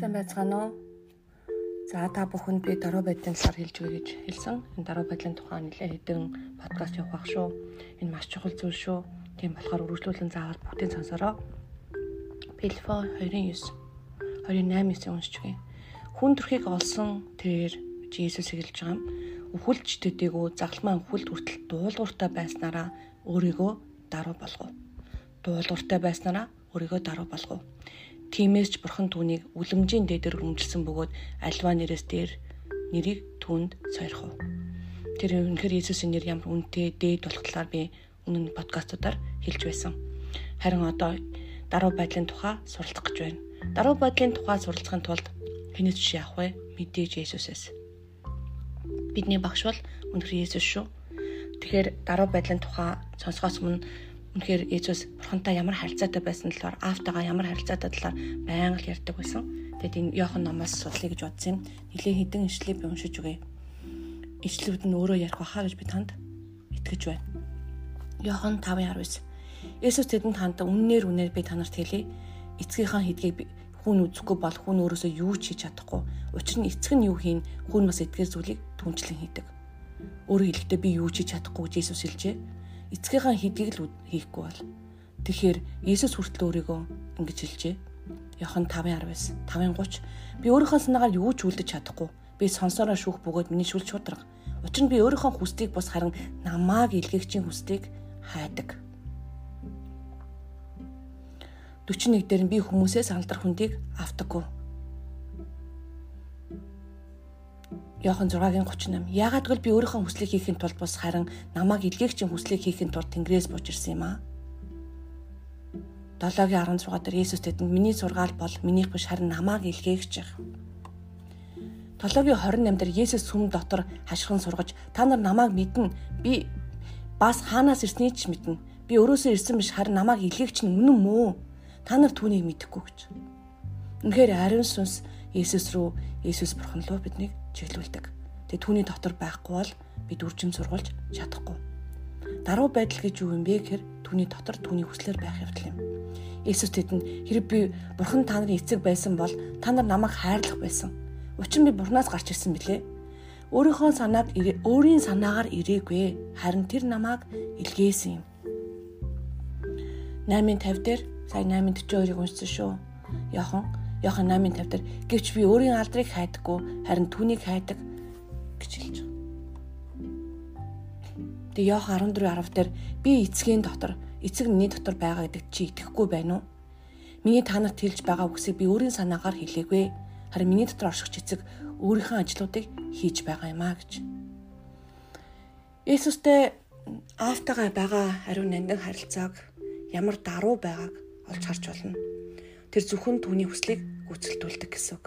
Сайн байцгаана уу? За та бүхэнд би даруй байдлын талаар хэлж өгье гэж хэлсэн. Энэ даруй байдлын тухай нэлээд хэдэн подкаст явах шүү. Энэ маш чухал зүйл шүү. Тийм болохоор үргэлжлүүлэн заавал бүгдийг сонсороо. Пилфо 29 28-ийг уншиж өгье. Хүн төрхийг олсон тэр Иесус хэлж байгаа юм. Үхэлж төдийгөө загалмаа үхэлд хүртэл дуулууртай байснараа өөрийгөө даруй болгов. Дуулууртай байснараа өөрийгөө даруй болгов Тиймээс ч бурхан түүнийг үлэмжийн дээдэр өмжилсөн бөгөөд альва нэрээс дээр нэрийг түүнд сойрхов. Тэр үнэхээр Иесусийн нэр ямар үнэтэй дээд болох талаар би өмнө нь подкастуудаар хэлж байсан. Харин одоо даруй байдлын тухай суралцах гэж байна. Даруй байдлын тухай суралцахын тулд хинээс жишээ авах вэ? Мэдээж Иесусээс. Бидний багш бол үнэхээр Иесус шүү. Тэгэхээр даруй байдлын тухай сонсохоос өмнө Үнэхээр Иесус бурхантай ямар харилцаатай байсан талаар, аавтайгаа ямар харилцаатай талаар байнга л ярьдаг байсан. Тэгэд энэ Иохан номоос судлая гэж бодсон юм. Нилийн хідэн ишлэлийг би уншиж өгье. Ишлэлүүд нь өөрөө ярих баха гэж би танд итгэж байна. Иохан 5:19. Иесус тэдэнд хандаа үннээр үнээр би танарт хэлье. Эцгийнхаа хидгийг хүн үзэхгүй бол хүн өөрөөсөө юу ч хийж чадахгүй. Учир нь эцэг нь юу хийн хүн бас эдгээр зүйлийг түнчлэн хийдэг. Өөрөөр хэлэхдээ би юу ч хийж чадахгүй гэж Иесус хэлжээ эцгийнхаа хэдийг л хийхгүй бол тэгэхээр Иесус хүртэл өөрийгөө ингэж хэлжээ. Йохан 5:19 5:30 би өөрийнхөө санаагаар юу ч үлдэж чадахгүй. Би сонсороо шүүх бөгөөд миний шүл шудраг. Учир нь би өөрийнхөө хүслийг бус харин намааг илгээгчийн хүслийг хайдаг. 41 дээр нь би хүмүүсээс алдар хүндийг автаггүй. Йохан 6-гийн 38. Яагаад гэвэл би өөрийнхөө хүслийг хийхин тулд бус харин намайг илгээгчийн хүслийг хийхин тулд Тэнгэрээс бууж ирсэн юм аа. 7-гийн 16 дээр Есүс тэдэнд миний сургаал бол минийх биш харин намайг илгээгч юм. 7-гийн 28 дээр Есүс сүм дотор хашгиран сургаж та нар намайг мэднэ. Би бас хаанаас ирснийг ч мэднэ. Би өрөөсөө ирсэн биш харин намайг илгээгч нь үнэн мөө. Та нар түүнийг мэдэхгүй гэж. Үнэхээр ариун сүнс Есүс рүү Есүс бурхан руу биднийг чиглүүлдэг. Тэгээ түүний дотор байхгүй бол бид үржим сургуулж чадахгүй. Даруй байдал гэж юу юм бэ гэхээр түүний дотор түүний хүслээр байх явдал юм. Иесус тэдэнд хэрэг би бурхан та нарын эцэг байсан бол та нар намайг хайрлах байсан. Учир нь би бурхнаас гарч ирсэн билээ. Өөрийнхөө санааг өөрийн санаагаар ирээгүй. Харин тэр намайг илгээсэн юм. 8:50 дээр сая 8:42-ыг уншсан шүү. Яхан Йохан 8:50 дээр гэвч би өөрийн алдрыг хайдаггүй харин түүнийг хайдаг гэж хэлж байгаа. Тэгээ Йохан 14:10 дээр би эцгийн дотор эцэг миний дотор байгаа гэдэг чи итгэхгүй байна уу? Миний та нарт хэлж байгаа үгсийг би өөрийн санаагаар хэлээгүй. Харин миний дотор оршигч эцэг өөрийнхөө ажлуудыг хийж байгаа юм а гэж. Иесустэй аавтайгаа байгаа ариун нандин харилцааг ямар даруй байгааг олж харж болно тэр зөвхөн түүний хүслийг гүйцэлдүүлдэг гэсэн үг.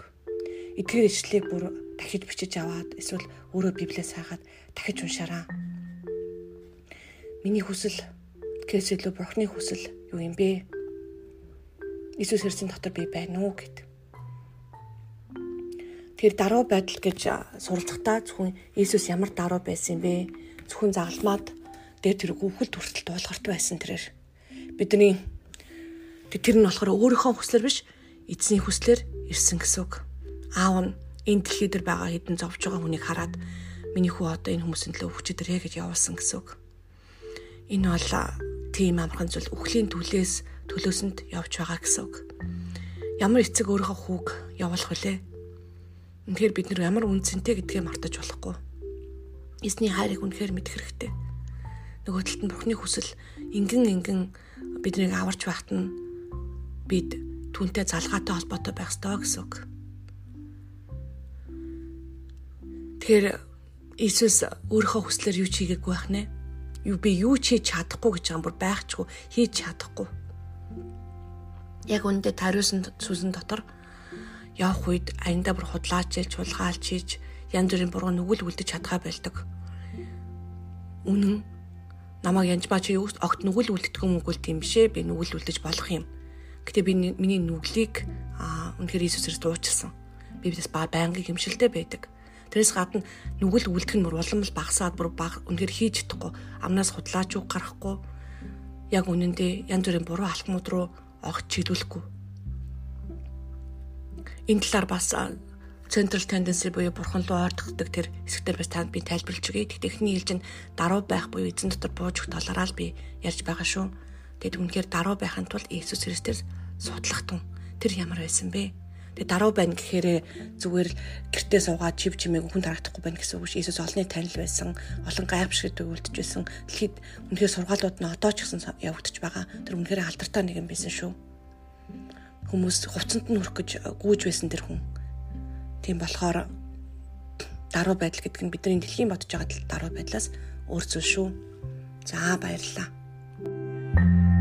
Эдгээр ишлэлийг бүр дахиж бичиж аваад эсвэл өөрөө библиэс хайгаад дахиж уншаарай. Миний хүсэл гэхээс илүү бурхны хүсэл юу юм бэ? Иесус Христосийн дотор би байна уу гэд. Тэр даруй байдал гэж суралцахдаа зөвхөн Иесус ямар даруй байсан бэ? Зөвхөн загалмаад дээр тэр гүхэл хүртэл дуулгарт байсан тэрээр бидний Тэр нь болохоор өөрийнхөө хүслээр биш эзний хүслээр ирсэн гэсэн үг. Аав нь энэ дэлхий дээр байгаа хэдэн зовж байгаа хүнийг хараад миний хүү одоо энэ хүмүүсийн төлөө өвчтөрэй гэж явуулсан гэсэн үг. Энэ бол тийм амархан зүйл үхлийн төлөөс төлөөсөнд явж байгаа гэсэн үг. Ямар эцэг өөрийнхөө хүүг явуулах вүлээ? Үнэхээр бид нар ямар үнцэнтэй гэдгээ мартаж болохгүй. Эзний хайрыг үнэхээр мэдэх хэрэгтэй. Нөгөө талд нь Бурхны хүсэл ингэн ингэн биднийг аварч байхад нь бид түүнтэй залгаатай холбоотой байх ёстой гэсэн үг. Тэгэхээр Иесус өөрийнхөө хүслээр юу ч хийгээгүй байх нэ. Юу би юу ч хийж чадахгүй гэж байгаа бүр байхчгүй хийж чадахгүй. Яг үүндээ тариусан сүзэн дотор явах үед аяндаа бүр худлаач хийж, чулгаалж хийж, янз бүрийн буруу нүгэл үлдэж чадхаа байлдаг. Үнэн намайг янж баа чи огт нүгэл уу гэвэл тийм бишээ би нүгэл үлдэж болох юм Гэтэ би миний нүглийг аа үнэхээр Иесусээс дуучилсан. Би бидээс байнгын хэмшилтэй байдаг. Тэрээс гадна нүгэл үлдэх нь улам л багасаад бүр баг үнэхээр хийж чадахгүй. Амнаас худлаач уу гарахгүй. Яг үнэндээ янз бүрийн буруу алхмууд руу огт чиглүүлэхгүй. энэ талаар бас central tendency буюу бурхан руу ойртогддог тэр хэсэгтэр бас танд би тайлбарлаж өгье. Тэгт эхний хэлж нь даруй байх буюу эзэн дотор бууж өгөх талаараа л би ярьж байгаа шүү. Тэгэд үнэхээр даруй байхын тулд Иесус Христээр судлах тун тэр ямар байсан бэ? Тэгээ даруй байна гэхээр зүгээр л гэртээ суугаад чив чимээг хүн тарахдахгүй байна гэсэн үг ш. Иесус олонний танил байсан, олон гайхамшигт өгүүлдэж байсан. Дэлхийд үнэхээр сургаалууд нь одоо ч гэсэн явагдаж байгаа. Тэр үнэхээр алдартай нэгэн байсан шүү. Хүмүүс хувцанд нь хүрэх гэж гүйж байсан тэр хүн. Тийм болохоор даруй байдал гэдэг нь бидний дэлхийн бодож байгаа даруй байдлаас өөр зүйл шүү. За баярлалаа. thank you